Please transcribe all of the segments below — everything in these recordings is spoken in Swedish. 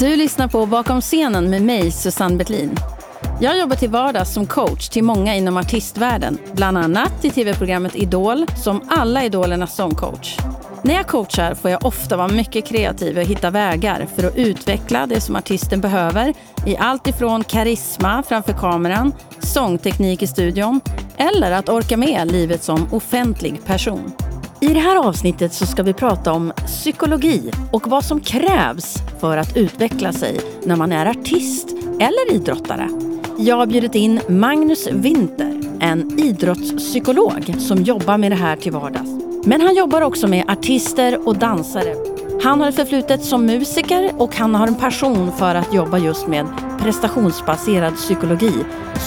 Du lyssnar på Bakom scenen med mig, Susanne Bettlin. Jag jobbar till vardags som coach till många inom artistvärlden. Bland annat i tv-programmet Idol, som alla idolernas sångcoach. När jag coachar får jag ofta vara mycket kreativ och hitta vägar för att utveckla det som artisten behöver i allt ifrån karisma framför kameran, sångteknik i studion eller att orka med livet som offentlig person. I det här avsnittet så ska vi prata om psykologi och vad som krävs för att utveckla sig när man är artist eller idrottare. Jag har bjudit in Magnus Winter, en idrottspsykolog som jobbar med det här till vardags. Men han jobbar också med artister och dansare. Han har ett förflutet som musiker och han har en passion för att jobba just med prestationsbaserad psykologi.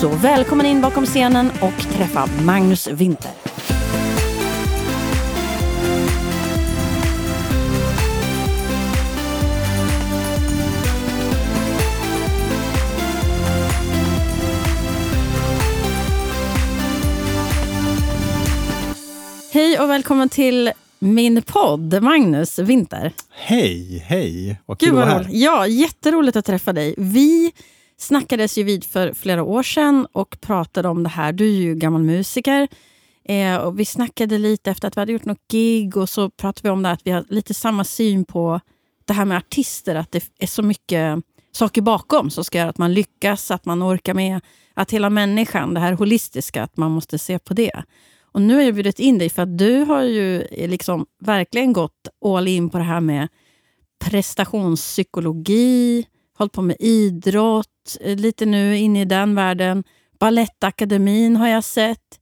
Så välkommen in bakom scenen och träffa Magnus Winter. Hej och välkommen till min podd, Magnus Winter. Hej, hej! Vad kul Gud att vara här. Ja, jätteroligt att träffa dig. Vi snackades ju vid för flera år sedan och pratade om det här. Du är ju gammal musiker. Eh, och vi snackade lite efter att vi hade gjort något gig och så pratade vi om det att vi har lite samma syn på det här med artister. Att det är så mycket saker bakom som ska göra att man lyckas, att man orkar med. Att hela människan, det här holistiska, att man måste se på det. Och nu har jag bjudit in dig för att du har ju eh, liksom verkligen gått all in på det här med prestationspsykologi, hållit på med idrott, eh, lite nu inne i den världen. Balettakademin har jag sett.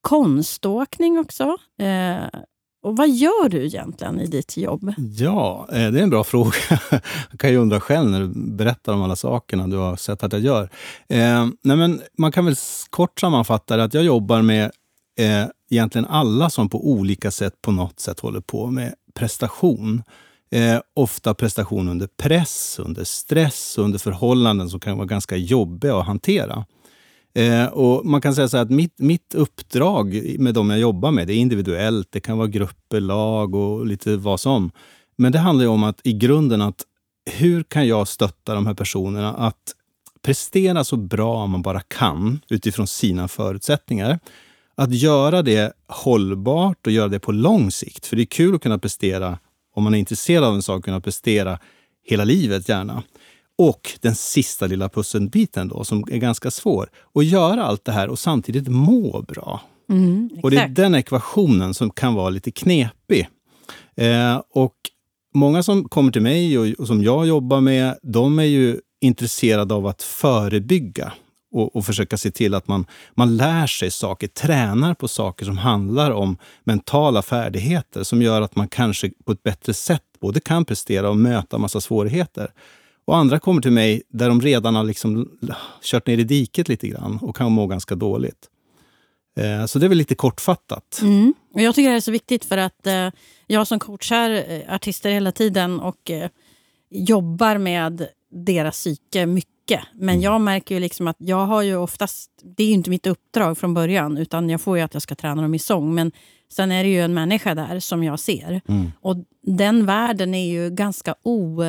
Konståkning också. Eh, och vad gör du egentligen i ditt jobb? Ja, eh, det är en bra fråga. Jag kan ju undra själv när du berättar om alla sakerna du har sett att jag gör. Eh, nej men man kan väl kort sammanfatta det att jag jobbar med eh, egentligen alla som på olika sätt på något sätt håller på med prestation. Eh, ofta prestation under press, under stress, under förhållanden som kan vara ganska jobbiga att hantera. Eh, och man kan säga så här att mitt, mitt uppdrag med de jag jobbar med, det är individuellt, det kan vara grupper, lag och lite vad som. Men det handlar ju om att i grunden att hur kan jag stötta de här personerna att prestera så bra man bara kan utifrån sina förutsättningar. Att göra det hållbart och göra det på lång sikt. För det är kul att kunna prestera, om man är intresserad av en sak, kunna prestera hela livet gärna. Och den sista lilla pusselbiten då, som är ganska svår. Att göra allt det här och samtidigt må bra. Mm, Och det är den ekvationen som kan vara lite knepig. Eh, och många som kommer till mig och, och som jag jobbar med, de är ju intresserade av att förebygga och, och försöka se till att man, man lär sig saker, tränar på saker som handlar om mentala färdigheter som gör att man kanske på ett bättre sätt både kan prestera och möta massa svårigheter. Och andra kommer till mig där de redan har liksom kört ner i diket lite grann och kan må ganska dåligt. Eh, så det är väl lite kortfattat. Mm. Och jag tycker det är så viktigt för att eh, jag som coachar eh, artister hela tiden och eh, jobbar med deras psyke mycket. Men jag märker ju liksom att jag har ju oftast, det är ju inte mitt uppdrag från början, utan jag får ju att jag ska träna dem i sång. Men sen är det ju en människa där som jag ser. Mm. Och den världen är ju ganska o,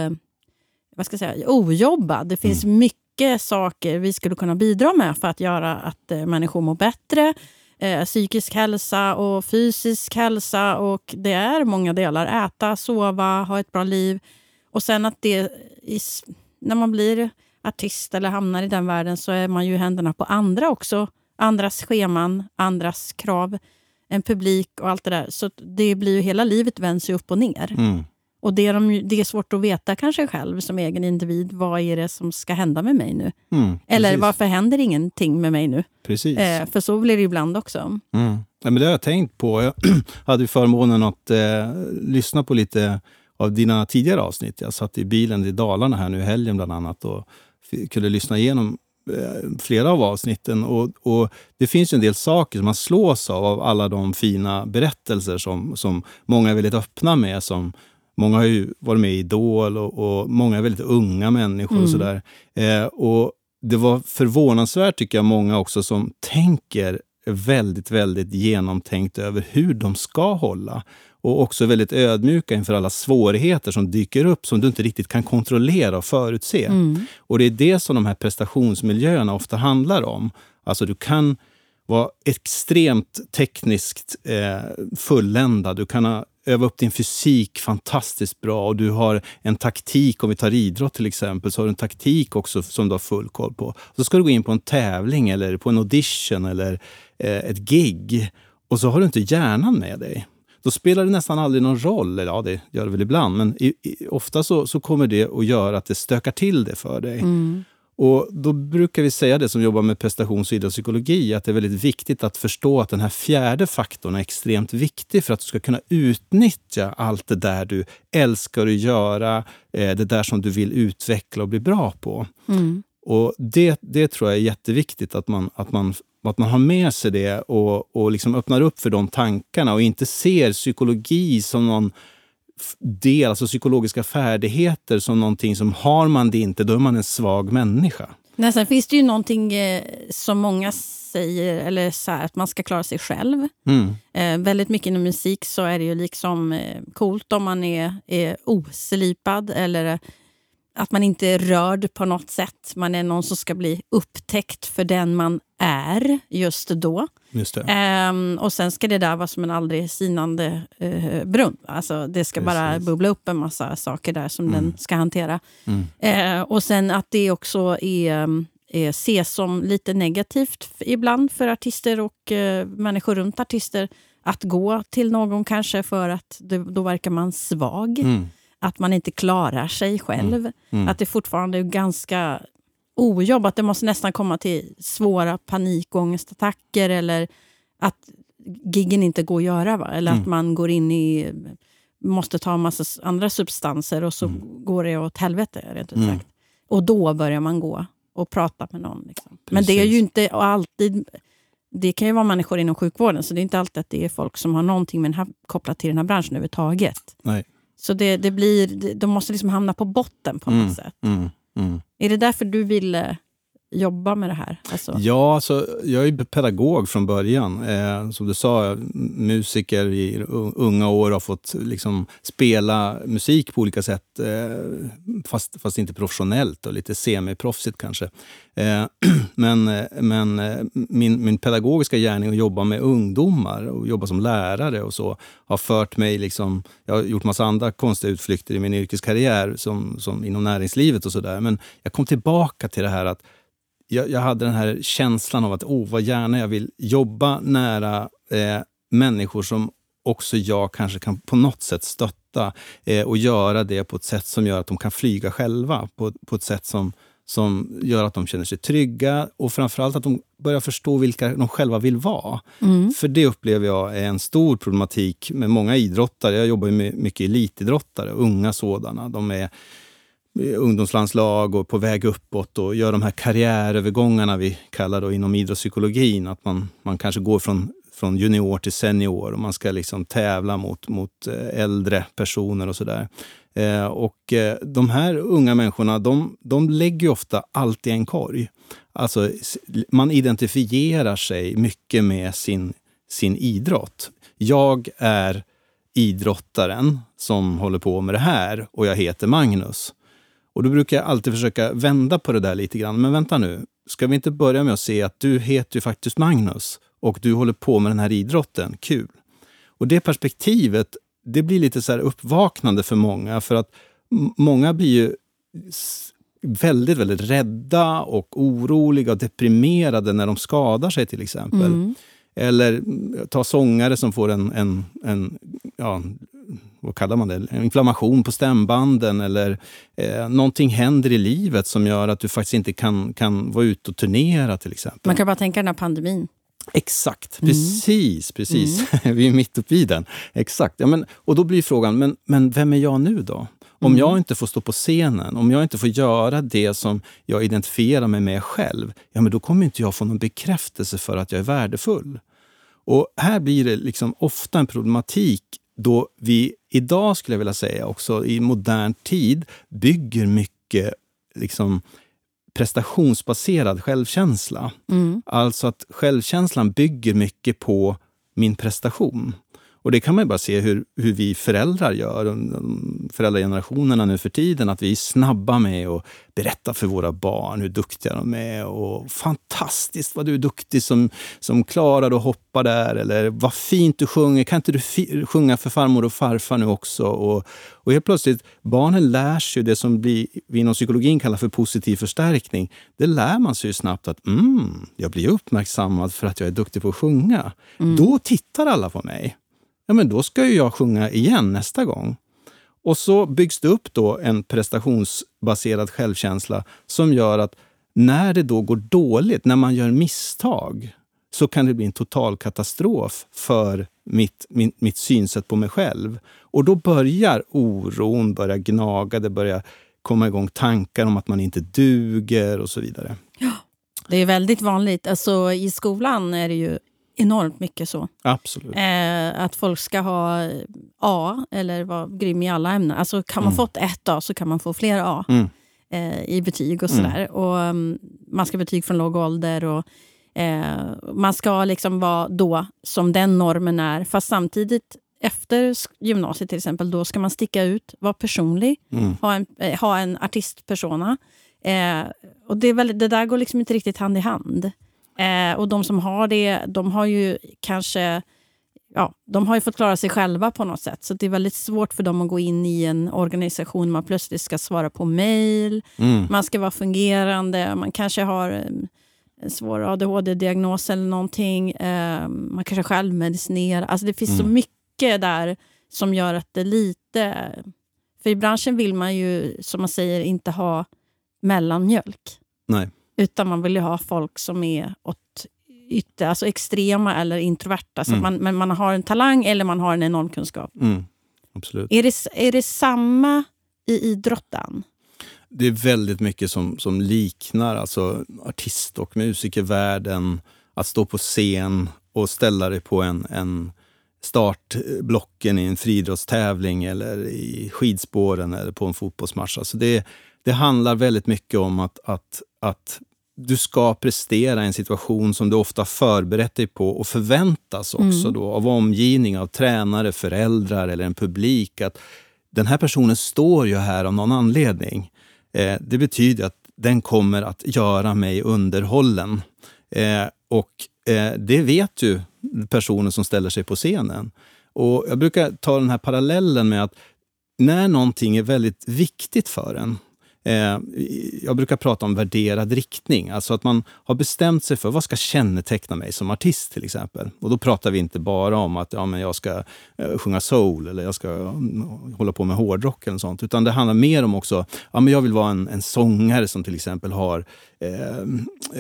vad ska jag säga, ojobbad. Det finns mycket saker vi skulle kunna bidra med för att göra att eh, människor mår bättre. Eh, psykisk hälsa och fysisk hälsa. och Det är många delar. Äta, sova, ha ett bra liv. Och sen att det, i när man blir artist eller hamnar i den världen så är man ju i händerna på andra också. Andras scheman, andras krav, en publik och allt det där. Så det blir ju hela livet vänds ju upp och ner. Mm. Och det är, de, det är svårt att veta kanske själv som egen individ. Vad är det som ska hända med mig nu? Mm. Eller varför händer ingenting med mig nu? Precis. Eh, för så blir det ibland också. Mm. Ja, men det har jag tänkt på. Jag hade förmånen att eh, lyssna på lite av dina tidigare avsnitt. Jag satt i bilen i Dalarna här nu i helgen bland annat och kunde lyssna igenom eh, flera av avsnitten. Och, och Det finns en del saker som man slås av, av alla de fina berättelser som, som många är väldigt öppna med. Som, många har ju varit med i Idol och, och många är väldigt unga människor. och Mm. sådär. Eh, och Det var förvånansvärt, tycker jag, många också som tänker väldigt, väldigt genomtänkt över hur de ska hålla. Och också väldigt ödmjuka inför alla svårigheter som dyker upp som du inte riktigt kan kontrollera och förutse. Mm. Och det är det som de här prestationsmiljöerna ofta handlar om. Alltså du kan vara extremt tekniskt eh, fulländad. Du kan ha, öva upp din fysik fantastiskt bra och du har en taktik, om vi tar idrott till exempel, så har du en taktik också som du har full koll på. Så ska du gå in på en tävling eller på en audition eller eh, ett gig och så har du inte hjärnan med dig då spelar det nästan aldrig någon roll. Eller ja, det gör det väl ibland, men i, i, ofta så, så kommer det att göra att det stökar till det för dig. Mm. Och Då brukar vi säga det som jobbar med prestations och idrottspsykologi, att det är väldigt viktigt att förstå att den här fjärde faktorn är extremt viktig för att du ska kunna utnyttja allt det där du älskar att göra, eh, det där som du vill utveckla och bli bra på. Mm. Och det, det tror jag är jätteviktigt att man, att man att man har med sig det och, och liksom öppnar upp för de tankarna och inte ser psykologi som någon del, alltså psykologiska färdigheter som någonting som har man det inte, då är man en svag människa. Nej, sen finns det ju någonting eh, som många säger, eller så här, att man ska klara sig själv. Mm. Eh, väldigt mycket inom musik så är det ju liksom eh, coolt om man är, är oslipad eller att man inte är rörd på något sätt. Man är någon som ska bli upptäckt för den man är just då. Just ehm, och sen ska det där vara som en aldrig sinande eh, brunn. Alltså, det ska Precis. bara bubbla upp en massa saker där som mm. den ska hantera. Mm. Eh, och sen att det också är, är, ses som lite negativt ibland för artister och eh, människor runt artister att gå till någon kanske för att det, då verkar man svag. Mm att man inte klarar sig själv. Mm. Mm. Att det fortfarande är ganska ojobbat. Det måste nästan komma till svåra panikångestattacker eller att giggen inte går att göra. Va? Eller mm. att man går in i måste ta en massa andra substanser och så mm. går det åt helvete. Rent ut mm. sagt. Och då börjar man gå och prata med någon. Liksom. Men det är ju inte alltid... Det kan ju vara människor inom sjukvården, så det är inte alltid att det är folk som har någonting med den här, kopplat till den här branschen överhuvudtaget. Nej. Så det, det blir, de måste liksom hamna på botten på något mm, sätt. Mm, mm. Är det därför du ville jobba med det här? Alltså. Ja, alltså, jag är pedagog från början. Eh, som du sa, musiker i unga år har fått liksom, spela musik på olika sätt. Eh, fast, fast inte professionellt och lite semiproffsigt kanske. Eh, men eh, men eh, min, min pedagogiska gärning att jobba med ungdomar och jobba som lärare och så har fört mig... Liksom, jag har gjort massa andra konstiga utflykter i min yrkeskarriär som, som inom näringslivet och sådär. Men jag kom tillbaka till det här att jag, jag, hade den här känslan av att oh, vad gärna jag vill jobba nära eh, människor som också jag kanske kan på något sätt stötta eh, och göra det på ett sätt som gör att de kan flyga själva. På, på ett sätt som, som gör att de känner sig trygga och framförallt att de börjar förstå vilka de själva vill vara. Mm. För det upplever jag är en stor problematik med många idrottare. Jag jobbar med mycket elitidrottare, unga sådana. De är ungdomslandslag och på väg uppåt och gör de här karriärövergångarna vi kallar då inom idrottspsykologin. Att man, man kanske går från, från junior till senior och man ska liksom tävla mot, mot eh, äldre personer och sådär. Eh, och eh, de här unga människorna, de, de lägger ofta allt i en korg. Alltså, man identifierar sig mycket med sin, sin idrott. Jag är idrottaren som håller på med det här och jag heter Magnus. Och då brukar jag alltid försöka vända på det där lite grann. Men vänta nu, ska vi inte börja med att se att du heter ju faktiskt Magnus och du håller på med den här idrotten. Kul! Och det perspektivet, det blir lite så uppvaknande för många. För att många blir ju väldigt, väldigt rädda och oroliga och deprimerade när de skadar sig till exempel. Mm. Eller ta sångare som får en, en, en ja, vad kallar man det, inflammation på stämbanden eller eh, någonting händer i livet som gör att du faktiskt inte kan, kan vara ute och turnera till exempel. Man kan bara tänka den här pandemin. Exakt, mm. precis. precis. Mm. Vi är mitt uppe i den. Exakt. Ja, men, och då blir frågan, men, men vem är jag nu då? Om mm. jag inte får stå på scenen, om jag inte får göra det som jag identifierar mig med själv, ja men då kommer inte jag få någon bekräftelse för att jag är värdefull. Och här blir det liksom ofta en problematik då vi idag, skulle jag vilja säga, också i modern tid bygger mycket liksom, prestationsbaserad självkänsla. Mm. Alltså att självkänslan bygger mycket på min prestation. Och det kan man bara se hur, hur vi föräldrar gör, föräldragenerationerna nu för tiden, att vi är snabba med att berätta för våra barn hur duktiga de är. Och Fantastiskt vad du är duktig som, som klarar att hoppa där. Eller vad fint du sjunger. Kan inte du sjunga för farmor och farfar nu också? Och, och helt plötsligt, barnen lär sig det som vi inom psykologin kallar för positiv förstärkning. Det lär man sig snabbt att mm, jag blir uppmärksammad för att jag är duktig på att sjunga. Mm. Då tittar alla på mig ja men då ska ju jag sjunga igen nästa gång. Och så byggs det upp då en prestationsbaserad självkänsla som gör att när det då går dåligt, när man gör misstag, så kan det bli en total katastrof för mitt, min, mitt synsätt på mig själv. Och då börjar oron börja gnaga, det börjar komma igång tankar om att man inte duger och så vidare. Ja, det är väldigt vanligt. Alltså, I skolan är det ju enormt mycket så. Absolut. Eh, att folk ska ha A eller vara grym i alla ämnen. Alltså kan man mm. fått ett A så kan man få fler A mm. eh, i betyg och sådär. Mm. Och, um, man ska ha betyg från låg ålder. Och, eh, man ska liksom vara då som den normen är. Fast samtidigt efter gymnasiet till exempel, då ska man sticka ut, vara personlig, mm. ha, en, eh, ha en artistpersona. Eh, och det, är väldigt, det där går liksom inte riktigt hand i hand. Eh, och de som har det, de har ju kanske ja, de har ju fått klara sig själva på något sätt. Så det är väldigt svårt för dem att gå in i en organisation. Man plötsligt ska svara på mejl, mm. man ska vara fungerande, man kanske har en svår ADHD-diagnos eller någonting. Eh, man kanske själv medicinerar. Alltså det finns mm. så mycket där som gör att det lite... För i branschen vill man ju, som man säger, inte ha mellanmjölk. Nej. Utan man vill ju ha folk som är åt ytter, alltså extrema eller introverta. Så mm. man, men man har en talang eller man har en enorm kunskap. Mm. Absolut. Är det, är det samma i idrotten? Det är väldigt mycket som, som liknar alltså artist och musikervärlden. Att stå på scen och ställa dig på en, en startblocken i en friidrottstävling eller i skidspåren eller på en fotbollsmatch. Alltså det, det handlar väldigt mycket om att, att, att du ska prestera i en situation som du ofta förberett dig på och förväntas också mm. då av omgivning, av tränare, föräldrar eller en publik. att Den här personen står ju här av någon anledning. Eh, det betyder att den kommer att göra mig underhållen. Eh, och eh, det vet ju personen som ställer sig på scenen. Och Jag brukar ta den här parallellen med att när någonting är väldigt viktigt för en, Eh, jag brukar prata om värderad riktning, alltså att man har bestämt sig för vad ska känneteckna mig som artist till exempel. Och då pratar vi inte bara om att ja, men jag ska eh, sjunga soul eller jag ska mm, hålla på med hårdrock eller sånt, utan det handlar mer om också, ja men jag vill vara en, en sångare som till exempel har eh,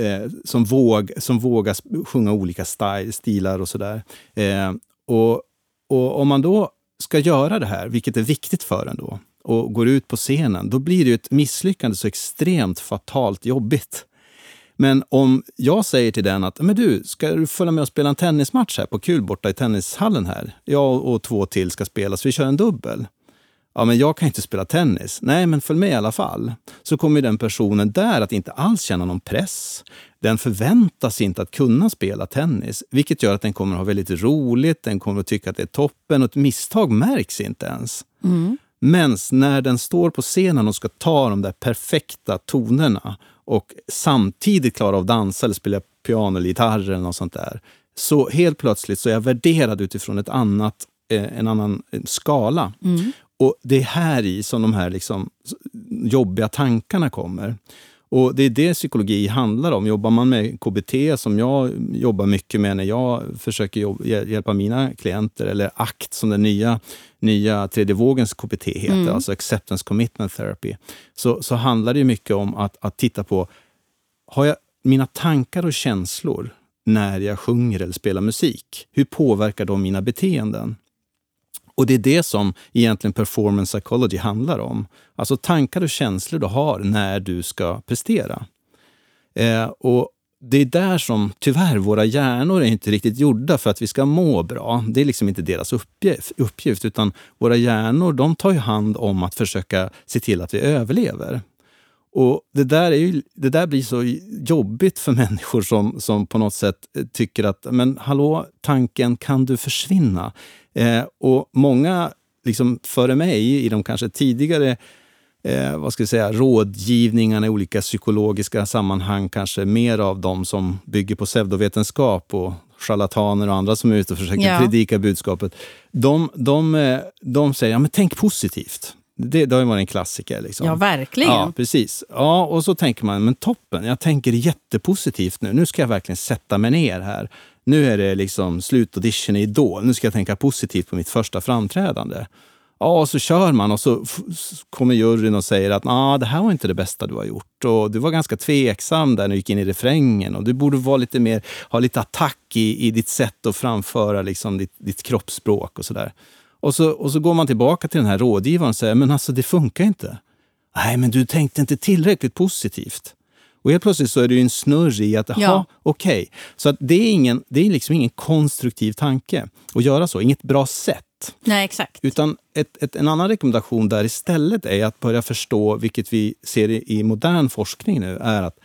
eh, som, våg, som vågar sjunga olika style, stilar och sådär. Eh, och, och om man då ska göra det här, vilket är viktigt för en då, och går ut på scenen, då blir det ett misslyckande så extremt fatalt jobbigt. Men om jag säger till den att men du, ska du följa med och spela en tennismatch här på kul borta i tennishallen här? Jag och två till ska spela, så vi kör en dubbel. Ja, men jag kan inte spela tennis. Nej, men följ med i alla fall. Så kommer den personen där att inte alls känna någon press. Den förväntas inte att kunna spela tennis, vilket gör att den kommer att ha väldigt roligt, den kommer att tycka att det är toppen och ett misstag märks inte ens. Mm. Men när den står på scenen och ska ta de där perfekta tonerna och samtidigt klara av att dansa eller spela piano eller gitarr eller något sånt där. Så helt plötsligt så är jag värderad utifrån ett annat, eh, en annan skala. Mm. Och det är här i som de här liksom jobbiga tankarna kommer. Och Det är det psykologi handlar om. Jobbar man med KBT, som jag jobbar mycket med när jag försöker jobba, hjälpa mina klienter, eller ACT som den nya, nya tredje vågens KBT heter, mm. alltså Acceptance Commitment Therapy, så, så handlar det mycket om att, att titta på, har jag mina tankar och känslor när jag sjunger eller spelar musik? Hur påverkar de mina beteenden? Och det är det som egentligen performance psychology handlar om. Alltså tankar och känslor du har när du ska prestera. Eh, och det är där som tyvärr våra hjärnor är inte riktigt gjorda för att vi ska må bra. Det är liksom inte deras uppgift, uppgift utan våra hjärnor de tar ju hand om att försöka se till att vi överlever. Och det där, är ju, det där blir så jobbigt för människor som, som på något sätt tycker att, men hallå, tanken, kan du försvinna? Eh, och många liksom före mig i de kanske tidigare eh, vad ska jag säga, rådgivningarna i olika psykologiska sammanhang, kanske mer av de som bygger på pseudovetenskap och charlataner och andra som är ute och försöker ja. predika budskapet. De, de, eh, de säger, ja men tänk positivt. Det, det har ju varit en klassiker. Liksom. Ja, verkligen. Ja, precis. Ja, och så tänker man, men toppen, jag tänker jättepositivt nu. Nu ska jag verkligen sätta mig ner här. Nu är det liksom slutaudition i Idol. Nu ska jag tänka positivt på mitt första framträdande. Ja, och så kör man och så kommer juryn och säger att nah, det här var inte det bästa du har gjort. Och du var ganska tveksam där när du gick in i refrängen. Och du borde vara lite mer, ha lite attack i, i ditt sätt att framföra liksom, ditt, ditt kroppsspråk och sådär. Och så, och så går man tillbaka till den här rådgivaren och säger men alltså det funkar inte. Nej, men du tänkte inte tillräckligt positivt. Och helt plötsligt så är det ju en snurr i att, jaha, ja. okej. Okay. Så att det är, ingen, det är liksom ingen konstruktiv tanke att göra så, inget bra sätt. Nej, exakt. Utan ett, ett, en annan rekommendation där istället är att börja förstå, vilket vi ser i, i modern forskning nu, är att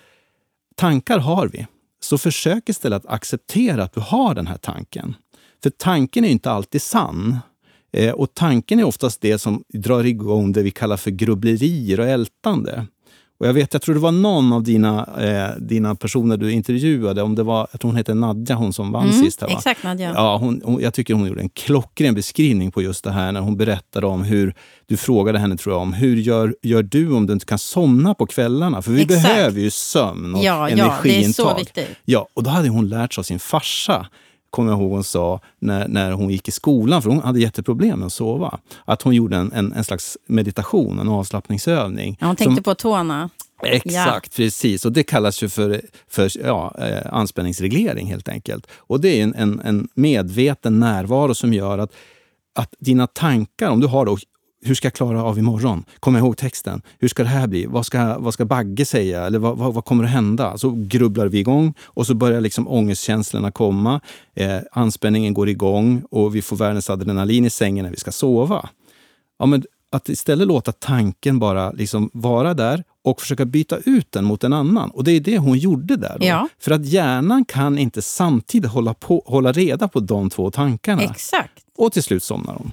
tankar har vi. Så försök istället att acceptera att du har den här tanken. För tanken är inte alltid sann. Eh, och tanken är oftast det som drar igång det vi kallar för grubblerier och ältande. Och jag vet, jag tror det var någon av dina, eh, dina personer du intervjuade, om det var, jag tror hon heter Nadja, hon som vann mm, sist. Här, va? Exakt, Nadja. Ja, hon, hon, jag tycker hon gjorde en klockren beskrivning på just det här när hon berättade om hur, du frågade henne tror jag om, hur gör, gör du om du inte kan somna på kvällarna? För vi Exakt. behöver ju sömn och ja, energiintag. Ja, det är så viktigt. Ja, och då hade hon lärt sig av sin farsa kommer jag ihåg hon sa när, när hon gick i skolan, för hon hade jätteproblem med att sova. Att hon gjorde en, en, en slags meditation, en avslappningsövning. Ja, hon tänkte som, på tårna. Exakt, ja. precis. Och det kallas ju för, för ja, eh, anspänningsreglering helt enkelt. Och det är en, en, en medveten närvaro som gör att att dina tankar, om du har då, hur ska jag klara av imorgon? Kommer jag ihåg texten? Hur ska det här bli? Vad ska, vad ska Bagge säga? Eller vad, vad, vad kommer att hända? Så grubblar vi igång och så börjar liksom ångestkänslorna komma. Eh, anspänningen går igång och vi får världens adrenalin i sängen när vi ska sova. Ja, men att istället låta tanken bara liksom vara där och försöka byta ut den mot en annan. Och det är det hon gjorde där. Ja. För att hjärnan kan inte samtidigt hålla, på, hålla reda på de två tankarna. Exakt. Och till slut somnar hon.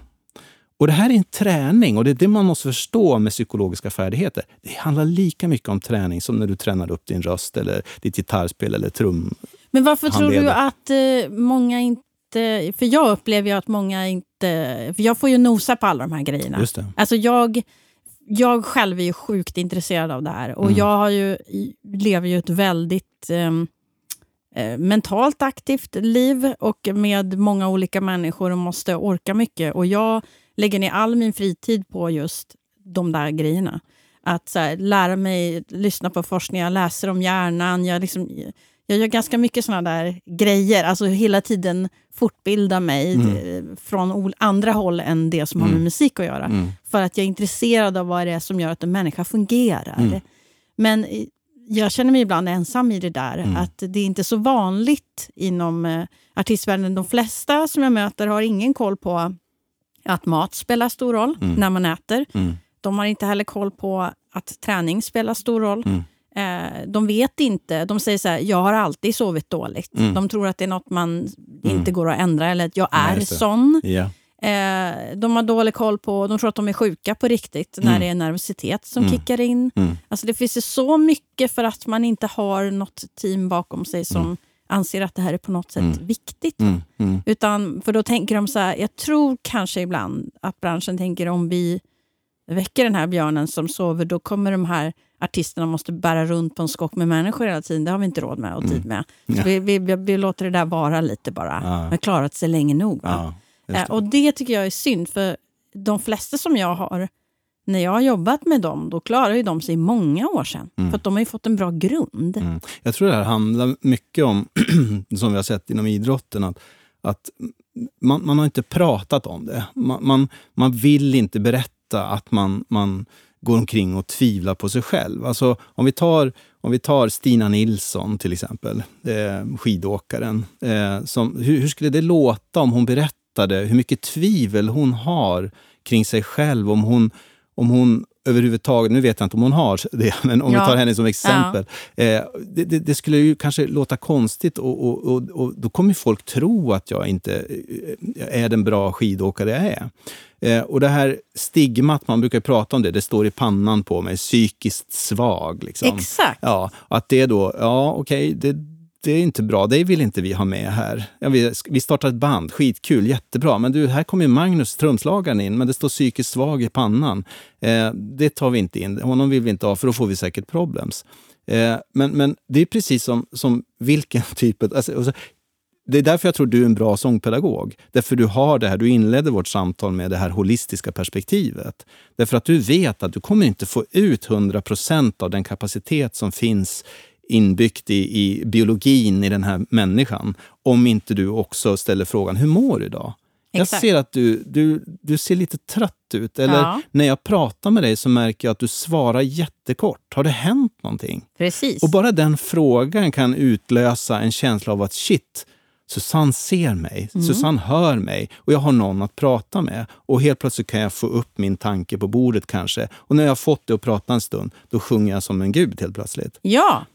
Och Det här är en träning och det är det man måste förstå med psykologiska färdigheter. Det handlar lika mycket om träning som när du tränar upp din röst eller ditt gitarrspel eller trum. Men varför tror du att eh, många inte... För jag upplever ju att många inte... För jag får ju nosa på alla de här grejerna. Just det. Alltså jag, jag själv är ju sjukt intresserad av det här och mm. jag har ju, lever ju ett väldigt... Um, mentalt aktivt liv och med många olika människor och måste orka mycket. Och Jag lägger ner all min fritid på just de där grejerna. Att här, lära mig lyssna på forskning, jag läser om hjärnan. Jag, liksom, jag gör ganska mycket såna där grejer. Alltså hela tiden fortbilda mig mm. Från andra håll än det som har med mm. musik att göra. Mm. För att jag är intresserad av vad det är som gör att en människa fungerar. Mm. Men jag känner mig ibland ensam i det där. Mm. Att det är inte så vanligt inom eh, artistvärlden. De flesta som jag möter har ingen koll på att mat spelar stor roll mm. när man äter. Mm. De har inte heller koll på att träning spelar stor roll. Mm. Eh, de vet inte. De säger så här, jag har alltid sovit dåligt. Mm. De tror att det är något man inte mm. går att ändra eller att jag är Nej, sån. Yeah. Eh, de har dålig koll på, de tror att de är sjuka på riktigt när mm. det är nervositet som kickar in. Alltså det finns ju så mycket för att man inte har något team bakom sig som anser att det här är på något sätt mm. viktigt. Mm. Mm. Utan, för då tänker de så här, jag tror kanske ibland att branschen tänker om vi väcker den här björnen som sover, då kommer de här artisterna måste bära runt på en skock med människor hela tiden. Det har vi inte råd med och tid mm. med. Ja. Vi, vi, vi, vi, låter det där vara lite bara. Ja. har klarat sig länge nog. Ja, det. Eh, och det tycker jag är synd, för de flesta som jag har när jag har jobbat med dem, då klarar ju de sig många år sedan. Mm. För att de har ju fått en bra grund. Mm. Jag tror det här handlar mycket om, som vi har sett inom idrotten, att, att man, man har inte pratat om det. Man, man, man, vill inte berätta att man, man går omkring och tvivlar på sig själv. Alltså, om, vi tar, om vi tar Stina Nilsson till exempel, eh, skidåkaren. Eh, som, hur, hur skulle det låta om hon berättade hur mycket tvivel hon har kring sig själv? Om hon om hon överhuvudtaget, nu vet jag inte om hon har det, men om ja. vi tar henne som exempel. Ja. Eh, det, det, det, skulle ju kanske låta konstigt och, och, och, och, då kommer folk tro att jag inte eh, är den bra skidåkare jag är. Eh, och det här stigmat, man brukar prata om det, det står i pannan på mig, psykiskt svag. Liksom. Exakt. Ja, att det då, ja okej, okay, det, det är inte bra, det vill inte vi ha med här. Ja, vi, vi startar ett band, skitkul, jättebra. Men du, här kommer Magnus, trumslagaren, in, men det står psykiskt svag i pannan. Eh, det tar vi inte in, honom vill vi inte ha, för då får vi säkert problems. Eh, men, men det är precis som, som vilken typ av... Alltså, alltså, det är därför jag tror du är en bra sångpedagog. Därför du har det här, du inledde vårt samtal med det här holistiska perspektivet. Därför att du vet att du kommer inte få ut 100 procent av den kapacitet som finns inbyggt i, i biologin i den här människan om inte du också ställer frågan, hur mår du idag? Exakt. Jag ser att du, du, du ser lite trött ut. Eller ja. när jag pratar med dig så märker jag att du svarar jättekort. Har det hänt någonting? Precis. Och bara den frågan kan utlösa en känsla av att shit, Susanne ser mig, mm. Susanne hör mig och jag har någon att prata med. Och helt plötsligt kan jag få upp min tanke på bordet kanske. Och när jag har fått det att prata en stund, då sjunger jag som en gud helt plötsligt. Ja,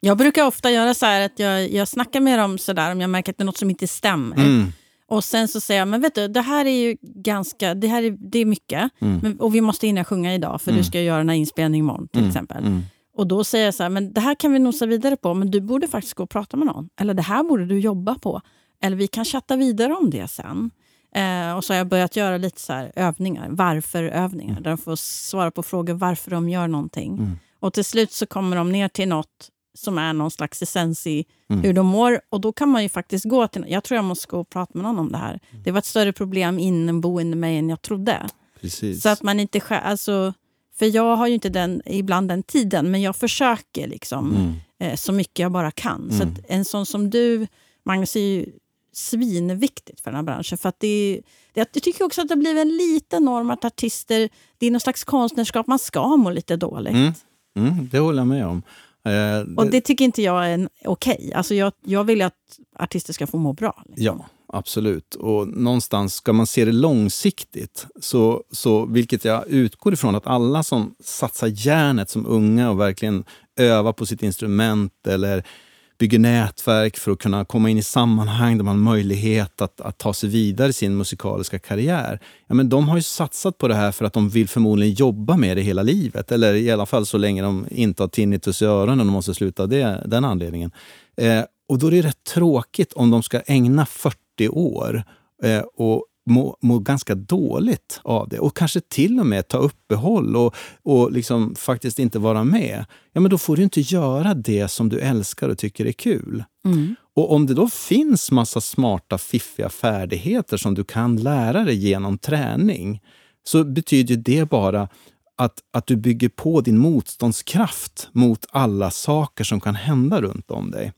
jag brukar ofta göra så här att jag, jag snackar med dem så där om jag märker att det är något som inte stämmer. Mm. Och sen så säger jag, men vet du, det här är ju ganska, det här är, det är mycket. Mm. Men, och vi måste hinna sjunga idag för mm. du ska göra den här inspelningen imorgon till mm. exempel. Mm. Och då säger jag så här, men det här kan vi nosa vidare på, men du borde faktiskt gå och prata med någon. Eller det här borde du jobba på. Eller vi kan chatta vidare om det sen. Eh, och så har jag börjat göra lite så övningar, varför-övningar. Mm. Där de får svara på frågor varför de gör någonting. Och till slut så kommer de ner till något som är någon slags essens i mm. hur de mår. Och då kan man ju faktiskt gå till... Jag tror jag måste gå och prata med någon om det här. Mm. Det var ett större problem inneboende mig än jag trodde. Precis. Så att man inte... Alltså, för jag har ju inte den, ibland den tiden, men jag försöker liksom mm. eh, så mycket jag bara kan. Så mm. en sån som du, Magnus, är ju svinviktigt för den här branschen. För att det, det, jag tycker också att det blivit en liten norm att artister, det är någon slags konstnärskap, man ska må lite dåligt. Mm. Mm, det håller jag med om. Eh, och det tycker inte jag är okej. Okay. Alltså jag, jag vill att artister ska få må bra. Liksom. Ja, absolut. Och någonstans ska man se det långsiktigt, så, så, vilket jag utgår ifrån att alla som satsar järnet som unga och verkligen övar på sitt instrument eller bygger nätverk för att kunna komma in i sammanhang där man har möjlighet att, att ta sig vidare i sin musikaliska karriär. Ja, men de har ju satsat på det här för att de vill förmodligen jobba med det hela livet. Eller i alla fall så länge de inte har tinnitus i öronen och de måste sluta av den anledningen. Eh, och då är det rätt tråkigt om de ska ägna 40 år eh, och må, må ganska dåligt av det och kanske till och med ta uppehåll och, och liksom faktiskt inte vara med. Ja, men då får du inte göra det som du älskar och tycker är kul. Mm. Och om det då finns massa smarta, fiffiga färdigheter som du kan lära dig genom träning så betyder det bara att, att du bygger på din motståndskraft mot alla saker som kan hända runt om dig.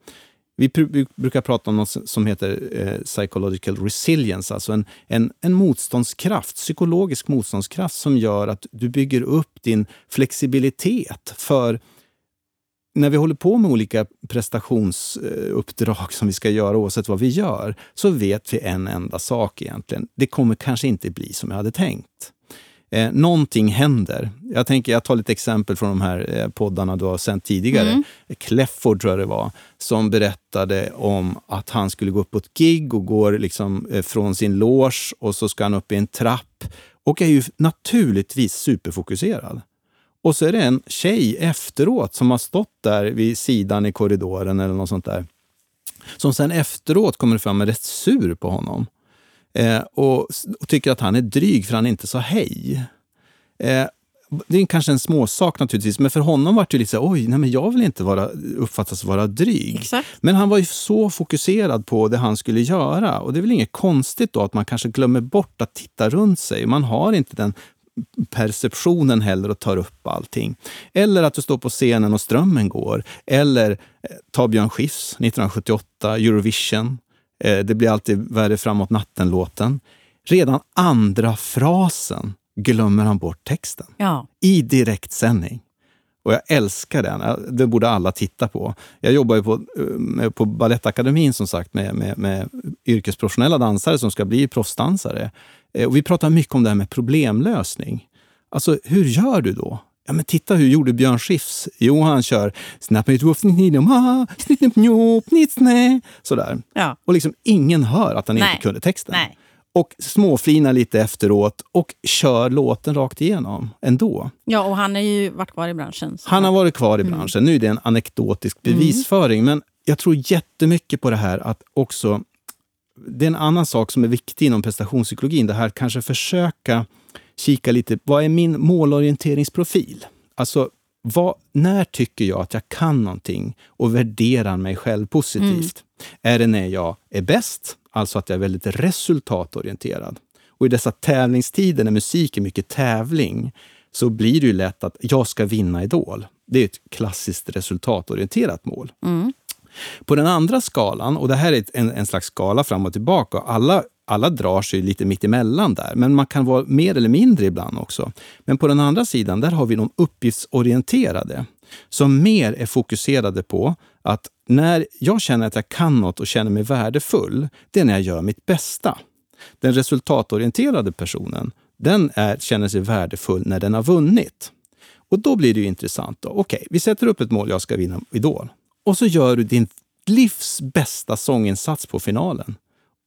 Vi brukar prata om något som heter eh, psychological resilience, alltså en, en, en motståndskraft, psykologisk motståndskraft som gör att du bygger upp din flexibilitet för när vi håller på med olika prestationsuppdrag eh, som vi ska göra oavsett vad vi gör, så vet vi en enda sak egentligen. Det kommer kanske inte bli som jag hade tänkt. Eh, någonting händer. Jag tänker, jag tar lite exempel från de här eh, poddarna du har sänt tidigare. Mm. Clefford tror jag det var, som berättade om att han skulle gå upp på ett gig och går liksom eh, från sin loge och så ska han upp i en trapp och är ju naturligtvis superfokuserad. Och så är det en tjej efteråt som har stått där vid sidan i korridoren eller något sånt där. Som sen efteråt kommer fram är rätt sur på honom. Eh, och, och, tycker att han är dryg för han inte sa hej. Eh, det är kanske en småsak naturligtvis, men för honom var det lite så oj, nej, men jag vill inte vara, uppfattas vara dryg. Exakt. Men han var ju så fokuserad på det han skulle göra. Och det är väl inget konstigt då att man kanske glömmer bort att titta runt sig. Man har inte den perceptionen heller och tar upp allting. Eller att du står på scenen och strömmen går. Eller eh, ta Björn Skifs 1978, Eurovision. Eh, det blir alltid värre framåt natten-låten. Redan andra frasen glömmer han bort texten. Ja. I direktsändning. Och jag älskar den. Det borde alla titta på. Jag jobbar ju på, eh, på Balettakademin som sagt med, med, med yrkesprofessionella dansare som ska bli proffsdansare. Eh, och vi pratar mycket om det här med problemlösning. Alltså, hur gör du då? Ja, men titta, hur gjorde Björn Skifs? Jo, han kör sådär. Ja. Och liksom ingen hör att han Nej. inte kunde texten. Nej. Och småflinar lite efteråt och kör låten rakt igenom ändå. Ja, och han har ju varit kvar i branschen. Han har varit kvar Mm. i branschen. Nu är det en anekdotisk bevisföring, men jag tror jättemycket på det här att också... Det är en annan sak som är viktig inom prestationspsykologin. Det här att kanske försöka kika lite, vad är min målorienteringsprofil? Alltså, vad, när tycker jag att jag kan någonting och värderar mig själv positivt? Är det när jag är bäst, alltså att jag är väldigt resultatorienterad? Och i dessa tävlingstider när musik är mycket tävling så blir det ju lätt att jag ska vinna Idol. Det är ett klassiskt resultatorienterat mål. På den andra skalan, och det här är en, en slags skala fram och tillbaka, alla, alla drar sig lite mitt emellan där, men man kan vara mer eller mindre ibland också. Men på den andra sidan, där har vi de uppgiftsorienterade som mer är fokuserade på att när jag känner att jag kan något och känner mig värdefull, det är när jag gör mitt bästa. Den resultatorienterade personen, den är, känner sig värdefull när den har vunnit. Och då blir det ju intressant. Då. Okej, vi sätter upp ett mål, jag ska vinna Idol. Och så gör du din livs bästa sånginsats på finalen.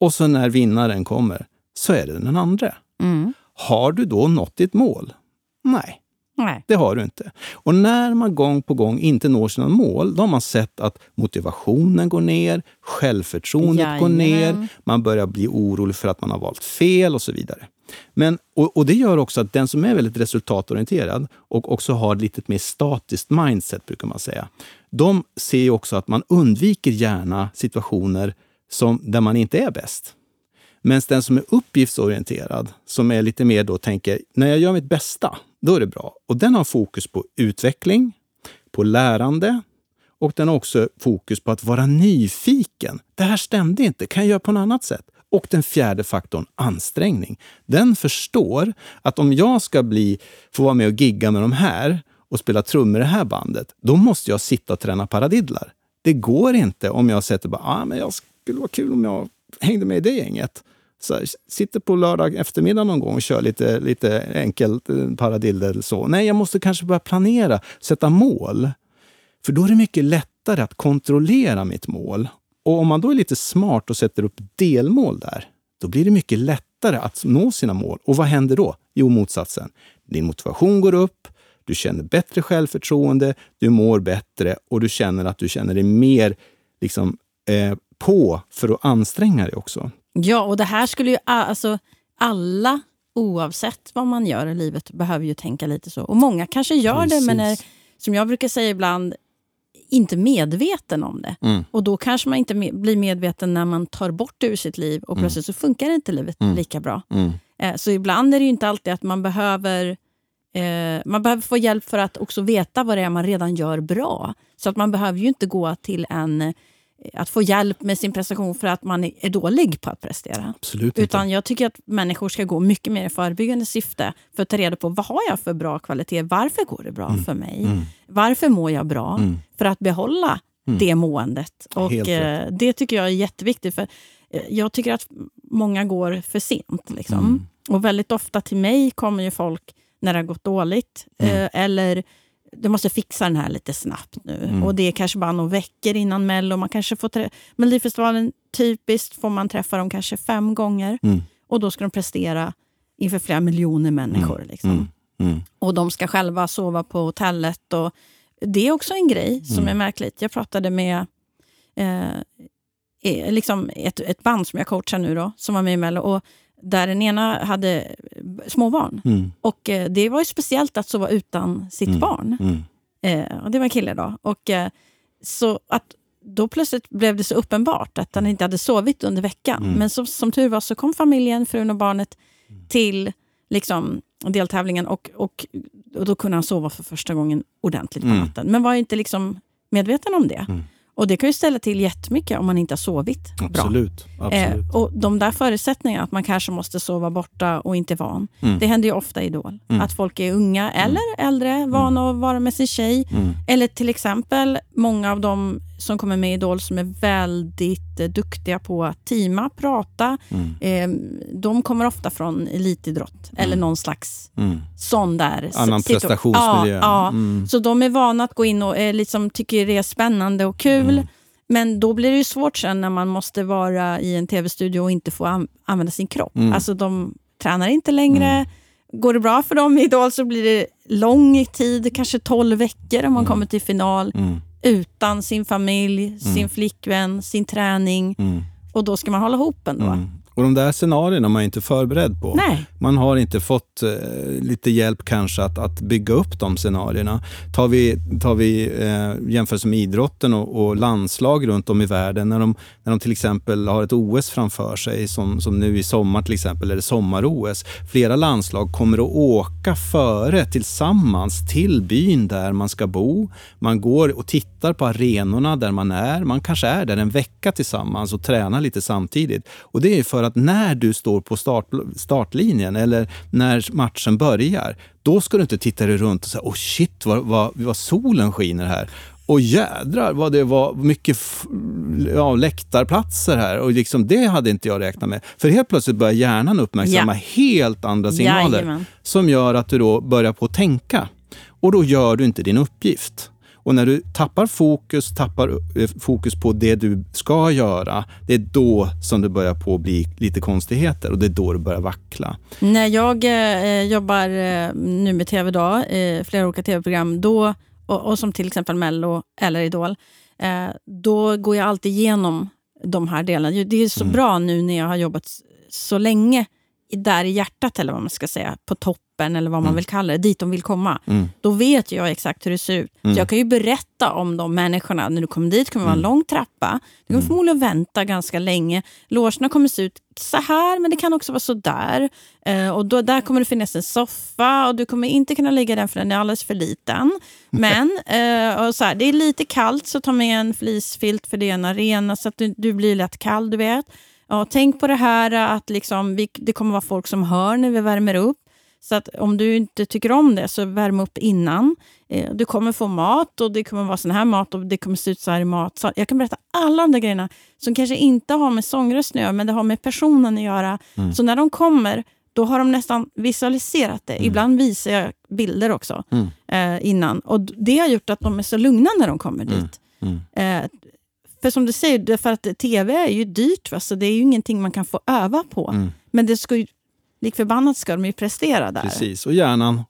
Och så när vinnaren kommer, så är det den andra. Mm. Har du då nått ditt mål? Nej, Nej. det har du inte. Och när man gång på gång inte når sina mål, då har man sett att motivationen går ner, självförtroendet går ner, Jajamän. man börjar bli orolig för att man har valt fel och så vidare. Men, och, och det gör också att den som är väldigt resultatorienterad och också har lite mer statiskt mindset, brukar man säga, de ser ju också att man undviker gärna situationer som, där man inte är bäst. Men den som är uppgiftsorienterad, som är lite mer då tänker, när jag gör mitt bästa, då är det bra. Och den har fokus på utveckling, på lärande och den har också fokus på att vara nyfiken. Det här stämde inte, kan jag göra på något annat sätt? Och den fjärde faktorn, ansträngning. Den förstår att om jag ska bli, få vara med och gigga med de här och spela trummor i det här bandet, då måste jag sitta och träna paradidlar. Det går inte om jag sätter bara, ah, men jag skulle vara kul om jag hängde med i det gänget. Så här, sitter på lördag eftermiddag någon gång och kör lite, lite enkelt eh, eller så. Nej, jag måste kanske börja planera, sätta mål. För då är det mycket lättare att kontrollera mitt mål. Och om man då är lite smart och sätter upp delmål där, då blir det mycket lättare att nå sina mål. Och vad händer då? Jo, motsatsen. Din motivation går upp, du känner bättre självförtroende, du mår bättre och du känner att du känner dig mer liksom, eh, på för att anstränga dig också. Ja, och det här skulle ju... Alltså, alla, oavsett vad man gör i livet, behöver ju tänka lite så. Och många kanske gör det, men är, Precis. som jag brukar säga ibland, inte medveten om det. Mm. Och då kanske man inte blir medveten när man tar bort det ur sitt liv och plötsligt så funkar inte livet lika bra. Mm. Eh, Så ibland är det ju inte alltid att man behöver eh, man behöver få hjälp för att också veta vad det är man redan gör bra. Så att man behöver ju inte gå till en att få hjälp med sin prestation för att man är dålig på att prestera. Absolut inte. Utan jag tycker att människor ska gå mycket mer i förebyggande syfte för att ta reda på vad har jag för bra kvalitet? Varför går det bra för mig? Varför mår jag bra? För att behålla det måendet. Och eh, Det tycker jag är jätteviktigt. För eh, Jag tycker att många går för sent. Liksom. Mm. Och väldigt ofta till mig kommer ju folk när det har gått dåligt. Mm. Eh, eller du måste fixa den här lite snabbt nu. Mm. Och det är kanske bara några veckor innan Mello. Man kanske får trä- Melodifestivalen, typiskt får man träffa dem kanske fem gånger. Mm. Och då ska de prestera inför flera miljoner människor. Liksom. Mm. Mm. Och de ska själva sova på hotellet. Och det är också en grej som Mm. är märkligt. Jag pratade med eh, eh, liksom ett, ett band som jag coachar nu då, som var med i Mello. Och där den ena hade småbarn. Mm. Och eh, det var ju speciellt att sova utan sitt Mm. barn. Mm. Eh, och det var en kille då. Och, eh, så att då plötsligt blev det så uppenbart att han inte hade sovit under veckan. Mm. Men så, som tur var så kom familjen, frun och barnet till liksom, deltävlingen och, och, och då kunde han sova för första gången ordentligt på Mm. natten. Men var inte liksom medveten om det. Mm. Och det kan ju ställa till jättemycket om man inte har sovit bra. Absolut. Absolut. Eh, och de där förutsättningarna, att man kanske måste sova borta och inte van. Mm. Det händer ju ofta i Idol. Mm. Att folk är unga eller äldre, vana att vara med sin tjej. Mm. Eller till exempel, många av dem som kommer med i Idol som är väldigt eh, duktiga på att teama, prata. Mm. Eh, de kommer ofta från elitidrott eller någon slags Mm. sån där... Annan prestationsmiljö. Ja, ja. Mm. Så de är vana att gå in och eh, liksom tycker det är spännande och kul. Mm. Men då blir det ju svårt sen när man måste vara i en tv-studio och inte få an- använda sin kropp. Mm. Alltså de tränar inte längre. Går det bra för dem i Idol så blir det lång tid, kanske 12 veckor om man kommer till final Mm. Utan sin familj, sin flickvän, sin träning. Mm. Och då ska man hålla ihop ändå. Mm. Och de där scenarierna är man inte förberedd på. Nej. Man har inte fått eh, lite hjälp kanske att, att bygga upp de scenarierna. Tar vi, tar vi eh, jämförelse med idrotten och, och landslag runt om i världen, när de, när de till exempel har ett OS framför sig, som, som nu i sommar till exempel, eller sommar-OS. Flera landslag kommer att åka före tillsammans till byn där man ska bo. Man går och tittar på arenorna där man är. Man kanske är där en vecka tillsammans och tränar lite samtidigt. Och det är för att när du står på start, startlinjen eller när matchen börjar, då ska du inte titta dig runt och säga åh shit vad, vad, vad solen skiner här. Och jädrar vad det var mycket ja, läktarplatser här. Och liksom, det hade inte jag räknat med. För helt plötsligt börjar hjärnan uppmärksamma Ja. helt andra signaler Jajamän. som gör att du då börjar på att tänka. Och då gör du inte din uppgift. Och när du tappar fokus, tappar eh, fokus på det du ska göra, det är då som det börjar på bli lite konstigheter och det är då det börjar vackla. När jag eh, jobbar eh, nu med tv då, eh, flera olika tv-program, då, och, och som till exempel Mello eller Idol, eh, då går jag alltid igenom de här delarna. Det är så Mm. bra nu när jag har jobbat så länge där i hjärtat, eller vad man ska säga, på toppen eller vad man Mm. vill kalla det, dit de vill komma. Mm. Då vet jag exakt hur det ser ut. Mm. Så jag kan ju berätta om de människorna. När du kommer dit kommer det vara en lång trappa. Du kommer förmodligen vänta ganska länge. Logerna kommer se ut så här, men det kan också vara så där. Eh, och då, där kommer det finnas en soffa och du kommer inte kunna ligga i den för den är alldeles för liten. Men eh, och så här, det är lite kallt, så ta med en fleecefilt för det är en arena så att du, du blir lätt kall, du vet. Ja, tänk på det här att liksom, vi, det kommer vara folk som hör när vi värmer upp. Så att om du inte tycker om det, så värm upp innan. Eh, du kommer få mat och det kommer vara sån här mat och det kommer se ut så här i mat. Så jag kan berätta alla de där grejerna som kanske inte har med sångrösten att göra, men det har med personen att göra. Så när de kommer, då har de nästan visualiserat det. Ibland visar jag bilder också Mm. eh, innan. Och det har gjort att de är så lugna när de kommer dit. Mm. Eh, för som du säger, för att tv är ju dyrt, va? så det är ju ingenting man kan få öva på. Mm. Men det ska ju, lik förbannat ska de ju prestera där. Precis, och hjärnan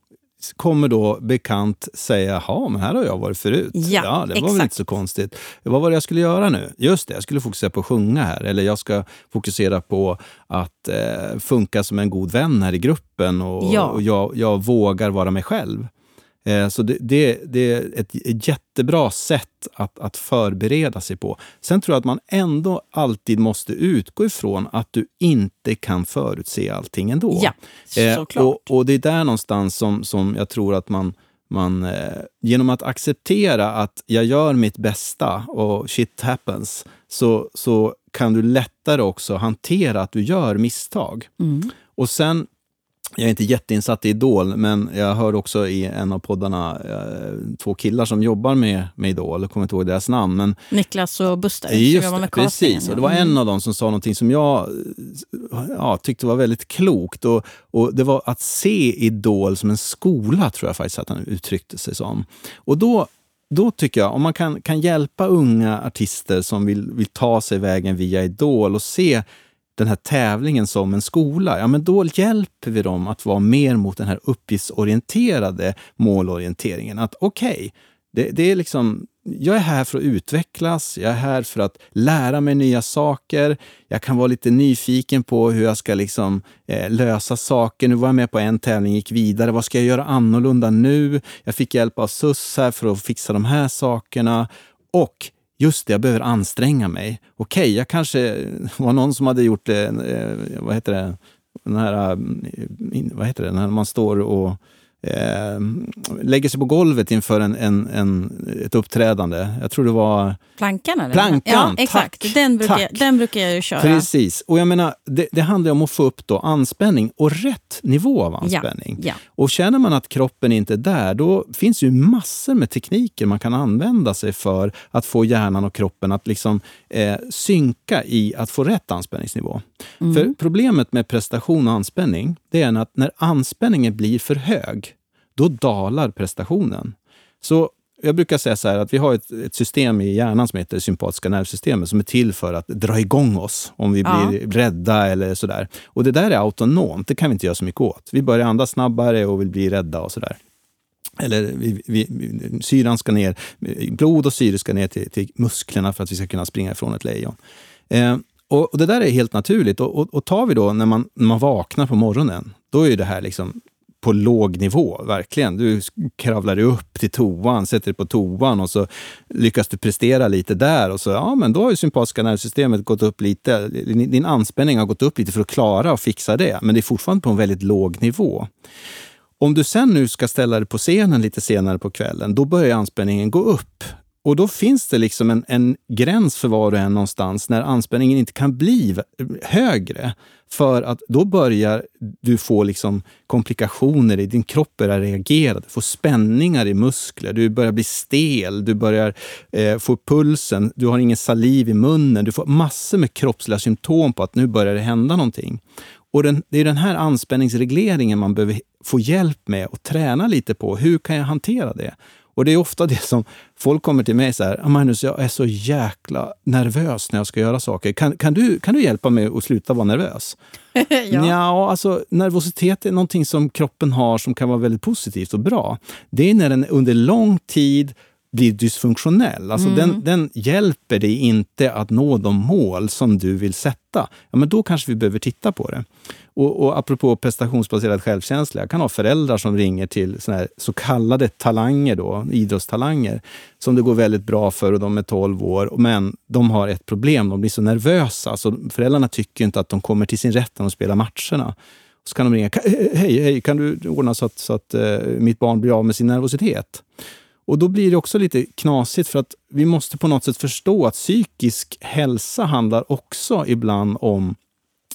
kommer då bekant säga, jaha, men här har jag varit förut. Ja, det var väl exakt. inte så konstigt. Vad var det jag skulle göra nu? Just det, jag skulle fokusera på att sjunga här. Eller jag ska fokusera på att eh, funka som en god vän här i gruppen och, Ja. och jag, jag vågar vara mig själv. Eh, Så det, det, det är ett, jättebra sätt att, att förbereda sig på. Sen tror jag att man ändå alltid måste utgå ifrån att du inte kan förutse allting ändå. Ja, Eh, såklart. och, och det är där någonstans som, som jag tror att man, man eh, genom att acceptera att jag gör mitt bästa och shit happens, så, så kan du lättare också hantera att du gör misstag. Mm. Och sen, jag är inte jätteinsatt i Idol, men jag hör också i en av poddarna eh, två killar som jobbar med, med Idol, jag kommer inte ihåg deras namn, men Niklas och Buster som Just jobbar det, med castingen, precis. Och det var Mm. en av dem som sa någonting som jag ja, tyckte var väldigt klokt. Och, och Det var att se Idol som en skola, tror jag faktiskt att han uttryckte sig som. Och då, då tycker jag, om man kan, kan hjälpa unga artister som vill, vill ta sig vägen via Idol och se den här tävlingen som en skola, ja men då hjälper vi dem att vara mer mot den här uppgiftsorienterade målorienteringen. Att okej, det, det är liksom, jag är här för att utvecklas, jag är här för att lära mig nya saker. Jag kan vara lite nyfiken på hur jag ska liksom, eh, lösa saker. Nu var jag med på en tävling, gick vidare. Vad ska jag göra annorlunda nu? Jag fick hjälp av SUS här för att fixa de här sakerna. Och just det, jag behöver anstränga mig. Okej, jag kanske var någon som hade gjort, eh, eh vad heter det, den här, mm, vad heter det, när man står och eh, lägger sig på golvet inför en, en, en, ett uppträdande. Jag tror det var... Plankan? Eller? Plankan, ja, exakt. tack, den, brukar, tack. den brukar jag ju köra. Precis. Och jag menar, det, det handlar om att få upp då anspänning och rätt nivå av anspänning. Ja. Och känner man att kroppen inte är där, då finns ju massor med tekniker man kan använda sig för att få hjärnan och kroppen att liksom eh, synka i att få rätt anspänningsnivå. Mm. För problemet med prestation och anspänning, det är att när anspänningen blir för hög, då dalar prestationen. Så jag brukar säga så här att vi har ett, ett system i hjärnan som heter sympatiska nervsystemet som är till för att dra igång oss om vi Ja. blir rädda eller sådär. Och det där är autonomt, det kan vi inte göra så mycket åt. Vi börjar andas snabbare och vill bli rädda och sådär. Eller vi, vi, vi, syran ska ner, blod och syre ska ner till, till musklerna för att vi ska kunna springa ifrån ett lejon. Eh, och, och Det där är helt naturligt. Och, och, och tar vi då när man, när man vaknar på morgonen, då är det här liksom på låg nivå, verkligen. Du kravlar dig upp till toan, sätter dig på toan och så lyckas du prestera lite där. Och så, ja, men då har ju sympatiska nervsystemet gått upp lite. Din anspänning har gått upp lite för att klara och fixa det. Men det är fortfarande på en väldigt låg nivå. Om du sen nu ska ställa dig på scenen lite senare på kvällen, då börjar anspänningen gå upp. Och då finns det liksom en, en gräns för var och en någonstans när anspänningen inte kan bli högre. För att då börjar du få liksom komplikationer i din kropp, börjar reagera. Du får spänningar i muskler, du börjar bli stel, du börjar eh, få pulsen, du har ingen saliv i munnen. Du får massor med kroppsliga symptom på att nu börjar det hända någonting. Och den, det är den här anspänningsregleringen man behöver få hjälp med och träna lite på. Hur kan jag hantera det? Och det är ofta det som folk kommer till mig så här, "Ah, Magnus, jag är så jäkla nervös när jag ska göra saker. Kan, kan, du, kan du hjälpa mig att sluta vara nervös? ja. Ja, alltså nervositet är någonting som kroppen har som kan vara väldigt positivt och bra. Det är när den under lång tid blir dysfunktionell. Alltså den, den hjälper dig inte att nå de mål som du vill sätta. Ja, men då kanske vi behöver titta på det. Och, och apropå prestationsbaserad självkänsla, jag kan ha föräldrar som ringer till såna här så kallade talanger, då, idrottstalanger, som det går väldigt bra för och de är 12 år, men de har ett problem, de blir så nervösa. Så föräldrarna tycker inte att de kommer till sin rätt när de spelar matcherna. Så kan de ringa, "Ka- hej, hej, kan du ordna så att, så att eh, mitt barn blir av med sin nervositet? Och då blir det också lite knasigt för att vi måste på något sätt förstå att psykisk hälsa handlar också ibland om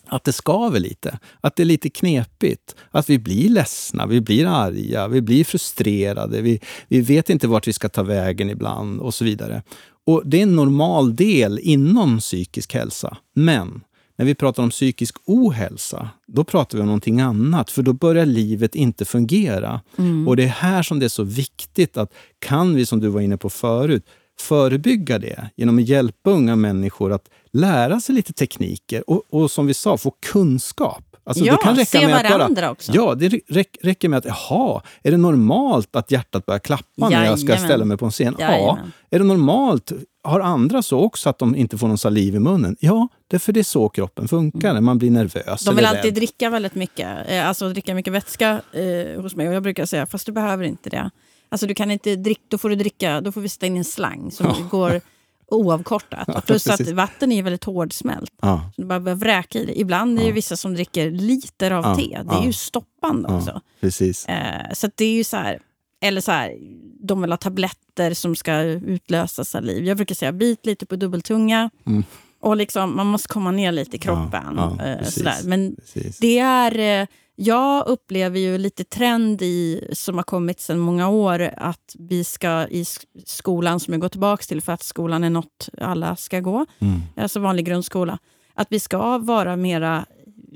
att det skaver lite, att det är lite knepigt, att vi blir ledsna, vi blir arga, vi blir frustrerade, vi, vi vet inte vart vi ska ta vägen ibland och så vidare. Och Det är en normal del inom psykisk hälsa. Men när vi pratar om psykisk ohälsa, då pratar vi om någonting annat, för då börjar livet inte fungera. Och det är här som det är så viktigt att kan vi, som du var inne på förut, förebygga det genom att hjälpa unga människor att lära sig lite tekniker och, och som vi sa, få kunskap. Alltså, Ja, det kan räcka se med att bara- varandra också. Ja, det räck, räcker med att, jaha, är det normalt att hjärtat börjar klappa när jag ska Jajamän. ställa mig på en scen? Ja. Jajamän. Är det normalt? Har andra så också att de inte får någon saliv i munnen? Ja, det är för det är så kroppen funkar när man blir nervös. De vill alltid rädd. dricka väldigt mycket, eh, alltså dricka mycket vätska eh, hos mig. Och jag brukar säga, fast du behöver inte det. Alltså du kan inte dricka, då får du dricka, då får vi sätta in en slang som går oavkortat. Ja, Plus att precis. vatten är väldigt hårdsmält. Ja, Så du bara behöver vräka i det. Ibland är det vissa som dricker liter av Ja, te. Det är ja. ju stoppande ja, också. precis. Eh, så att det är ju så här, eller så här, de vill ha tabletter som ska utlösa saliv. Jag brukar säga bit lite på dubbeltunga. Mm. Och liksom, man måste komma ner lite i kroppen. Ja, ja, eh. Men precis. det är, eh, jag upplever ju lite trend i, som har kommit sedan många år, att vi ska i sk- skolan, som jag går tillbaka till för att skolan är något alla ska gå, Mm. alltså vanlig grundskola, att vi ska vara mera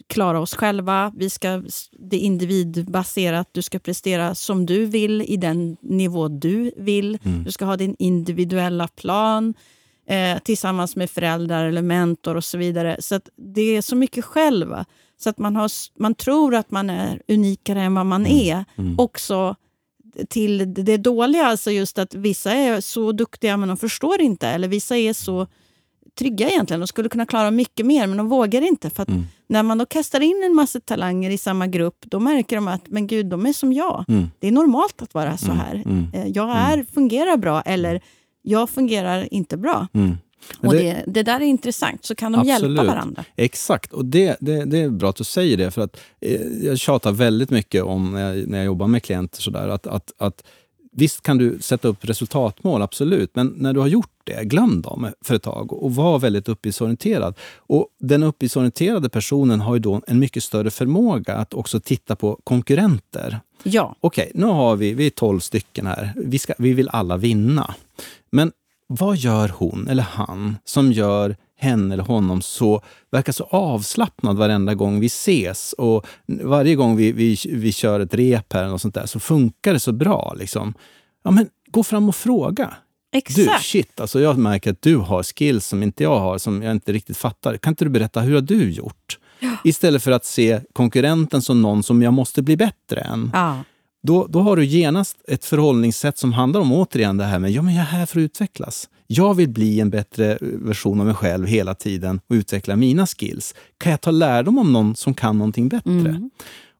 klara oss själva. Vi ska, det är individbaserat. Du ska prestera som du vill i den nivå du vill. Mm. Du ska ha din individuella plan eh, tillsammans med föräldrar eller mentor och så vidare. Så det är så mycket själv. Så att man, har, man tror att man är unikare än vad man är. Mm. Också till det dåliga, alltså just att vissa är så duktiga men de förstår inte. Eller vissa är så trygga egentligen. De skulle kunna klara mycket mer men de vågar inte. För Mm. när man då kastar in en massa talanger i samma grupp, då märker de att men gud, de är som jag. Mm. Det är normalt att vara så Mm. här. Mm. Eh, Jag är, fungerar bra eller jag fungerar inte bra. Och det, det, det, där är intressant, så kan de absolut. hjälpa varandra. Exakt, och det, det, det är bra att du säger det. För att eh, Jag tjatar väldigt mycket om när jag, när jag jobbar med klienter sådär, att, att, att Visst kan du sätta upp resultatmål, absolut. Men när du har gjort det, glöm dem för ett tag och var väldigt uppgiftsorienterad. Och den uppgiftsorienterade personen har ju då en mycket större förmåga att också titta på konkurrenter. Ja. Okej, nu har vi, vi är 12 stycken här. Vi, ska, vi vill alla vinna. Men vad gör hon eller han som gör henne eller honom så, verkar så avslappnad varenda gång vi ses. Och varje gång vi, vi, vi kör ett rep här och sånt där, så funkar det så bra. Liksom. Ja, men gå fram och fråga. Exakt. Du, shit, alltså jag märker att du har skills som inte jag har, som jag inte riktigt fattar. Kan inte du berätta, hur har du gjort? Ja. Istället för att se konkurrenten som någon som jag måste bli bättre än. Ja. Då, då har du genast ett förhållningssätt som handlar om återigen det här med ja, men jag är här för att utvecklas. Jag vill bli en bättre version av mig själv hela tiden och utveckla mina skills. Kan jag ta lärdom om någon som kan någonting bättre? Mm.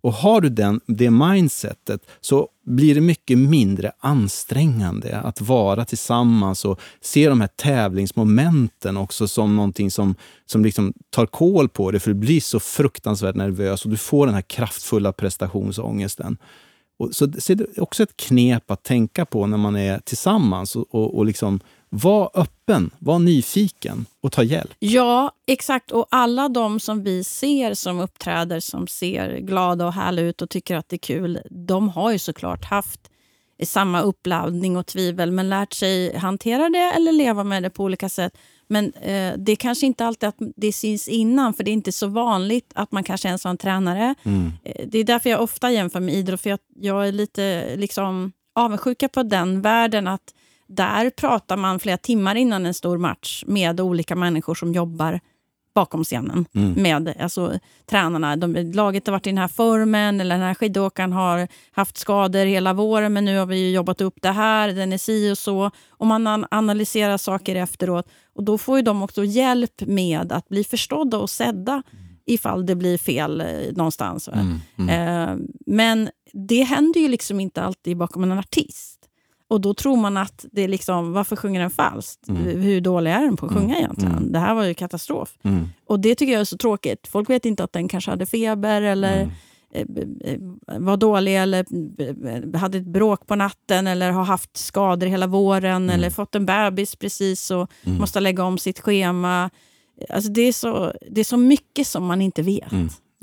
Och har du den, det mindsetet så blir det mycket mindre ansträngande att vara tillsammans och se de här tävlingsmomenten också som någonting som, som liksom tar koll på det. För du blir så fruktansvärt nervös och du får den här kraftfulla prestationsångesten. Och så, så det är också ett knep att tänka på när man är tillsammans och, och, och liksom var öppen, var nyfiken och ta hjälp. Ja, exakt. Och alla de som vi ser som uppträder, som ser glada och härliga ut och tycker att det är kul, de har ju såklart haft samma uppladdning och tvivel men lärt sig hantera det eller leva med det på olika sätt. Men eh, det är kanske inte alltid att det syns innan, för det är inte så vanligt att man kanske ens har en tränare. Mm. Eh, det är därför jag ofta jämför med idrott, för jag, jag är lite liksom, avundsjuka på den världen. att där pratar man flera timmar innan en stor match med olika människor som jobbar bakom scenen mm. med alltså, tränarna. De, laget har varit i den här formen, eller den här skidåkaren har haft skador hela våren men nu har vi jobbat upp det här, den är si och så. Och man analyserar saker efteråt. Och Då får ju de också hjälp med att bli förstådda och sedda ifall det blir fel eh, någonstans. Mm, mm. Eh, men det händer ju liksom inte alltid bakom en artist. Och då tror man att det är liksom, varför sjunger den falskt? Mm. Hur dålig är den på att sjunga mm. egentligen? Mm. Det här var ju katastrof. Mm. Och det tycker jag är så tråkigt. Folk vet inte att den kanske hade feber eller mm. eh, eh, var dålig eller hade ett bråk på natten eller har haft skador hela våren mm. eller fått en bebis precis och måste lägga om sitt schema. Alltså det, är så, det är så mycket som man inte vet.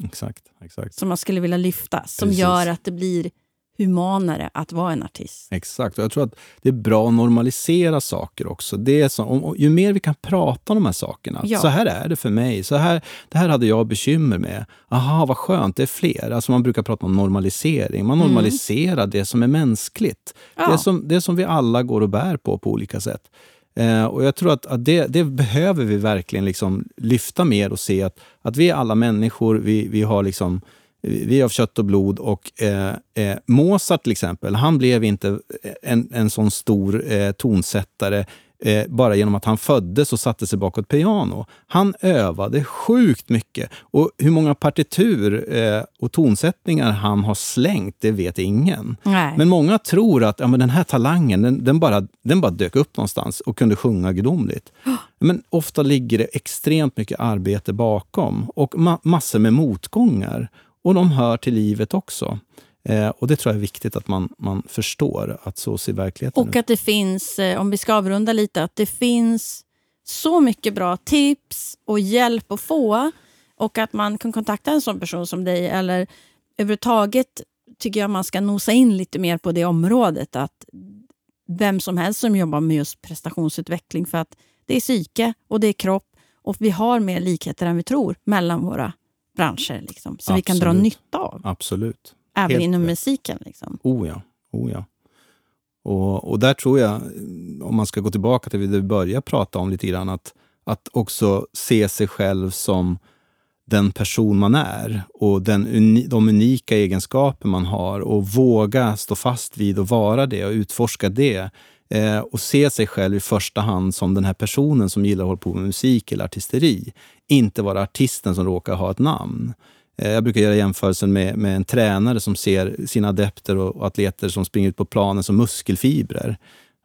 Exakt, exakt. Som man skulle vilja lyfta, som Precis. gör att det blir humanare att vara en artist. Exakt. Och jag tror att det är bra att normalisera saker också. Det är så, om, ju mer vi kan prata om de här sakerna. Ja. Så här är det för mig. Så här, det här hade jag bekymmer med. Aha, vad skönt, det är fler. Alltså man brukar prata om normalisering. Man mm. normaliserar mm. det som är mänskligt. Ja. Det, som, det som vi alla går och bär på på olika sätt. Eh, och Jag tror att, att det, det, behöver vi verkligen liksom lyfta mer och se att, att vi är alla människor. Vi, vi har liksom vi är av kött och blod och eh, eh, Mozart till exempel, han blev inte en, en sån stor eh, tonsättare eh, bara genom att han föddes och satte sig bakom ett piano. Han övade sjukt mycket. Och hur många partitur eh, och tonsättningar han har slängt, det vet ingen. Nej. Men många tror att ja, men den här talangen, den, den, bara, den bara dök upp någonstans och kunde sjunga gudomligt. Men ofta ligger det extremt mycket arbete bakom och ma massor med motgångar. Och de hör till livet också. Eh, och Det tror jag är viktigt att man, man förstår, att så ser verkligheten ut. Och att det finns, eh, om vi ska avrunda lite, att det finns så mycket bra tips och hjälp att få. Och att man kan kontakta en sån person som dig. Eller överhuvudtaget tycker jag man ska nosa in lite mer på det området. Att vem som helst som jobbar med just prestationsutveckling. För att det är psyke och det är kropp och vi har mer likheter än vi tror mellan våra branscher liksom, som Absolut. vi kan dra nytta av. Absolut. Även Helt inom rätt. musiken. Liksom. Oh ja. Oh ja. Och, och där tror jag, om man ska gå tillbaka till det vi började prata om lite grann, att, att också se sig själv som den person man är och den uni, de unika egenskaper man har och våga stå fast vid och vara det och utforska det. Eh, och se sig själv i första hand som den här personen som gillar att hålla på med musik eller artisteri. Inte vara artisten som råkar ha ett namn. Eh, jag brukar göra jämförelsen med, med en tränare som ser sina adepter och, och atleter som springer ut på planen som muskelfibrer.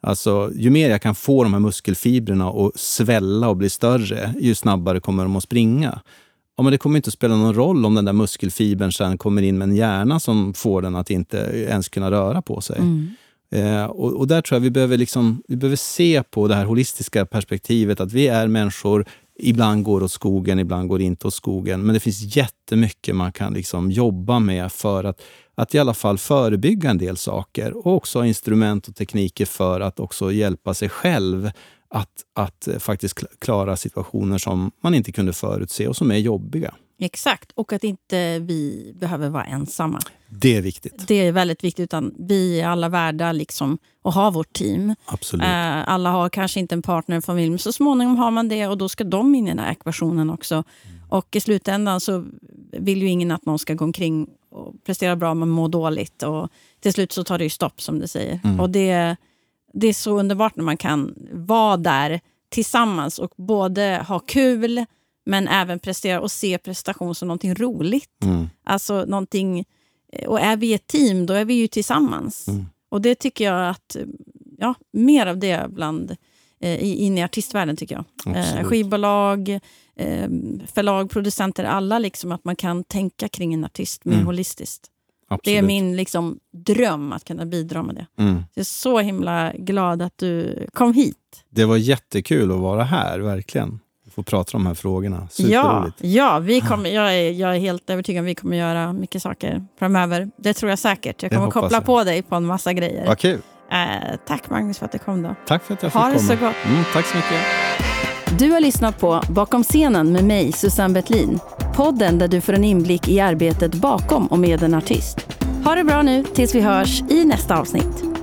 Alltså, ju mer jag kan få de här muskelfibrerna att svälla och bli större, ju snabbare kommer de att springa. Ja, men det kommer inte att spela någon roll om den där muskelfibern sen kommer in med en hjärna som får den att inte ens kunna röra på sig. Mm. Eh, och, och, där tror jag vi behöver, liksom, vi behöver se på det här holistiska perspektivet att vi är människor, ibland går åt skogen, ibland går inte åt skogen. Men det finns jättemycket man kan liksom jobba med för att, att i alla fall förebygga en del saker och också ha instrument och tekniker för att också hjälpa sig själv att, att faktiskt klara situationer som man inte kunde förutse och som är jobbiga. Exakt, och att inte vi behöver vara ensamma. Det är viktigt. Det är väldigt viktigt. utan Vi är alla värda liksom att ha vårt team. Absolut. Eh, alla har kanske inte en partner, en familj, men så småningom har man det och då ska de in i den här ekvationen också. Mm. Och i slutändan så vill ju ingen att någon ska gå omkring och prestera bra men må dåligt. Och till slut så tar det ju stopp som du säger. Mm. Och det, det är så underbart när man kan vara där tillsammans och både ha kul men även prestera och se prestation som någonting roligt. Mm. Alltså någonting, och är vi ett team, då är vi ju tillsammans. Mm. Och det tycker jag att, ja, mer av det bland eh, in i artistvärlden tycker jag. Eh, skivbolag, eh, förlag, producenter, alla liksom att man kan tänka kring en artist mer mm. holistiskt. Absolut. Det är min liksom, dröm att kunna bidra med det. Mm. Jag är så himla glad att du kom hit. Det var jättekul att vara här, verkligen få prata om de här frågorna. Ja, ja vi kommer, jag, är, jag är helt övertygad om att vi kommer göra mycket saker framöver. Det tror jag säkert. Jag kommer koppla jag. på dig på en massa grejer. Vad kul. Eh, tack Magnus för att du kom. Då. Tack för att jag fick komma. Ha det så gott. Mm, tack så mycket. Du har lyssnat på Bakom scenen med mig, Susanne Bettlin. Podden där du får en inblick i arbetet bakom och med en artist. Ha det bra nu tills vi hörs i nästa avsnitt.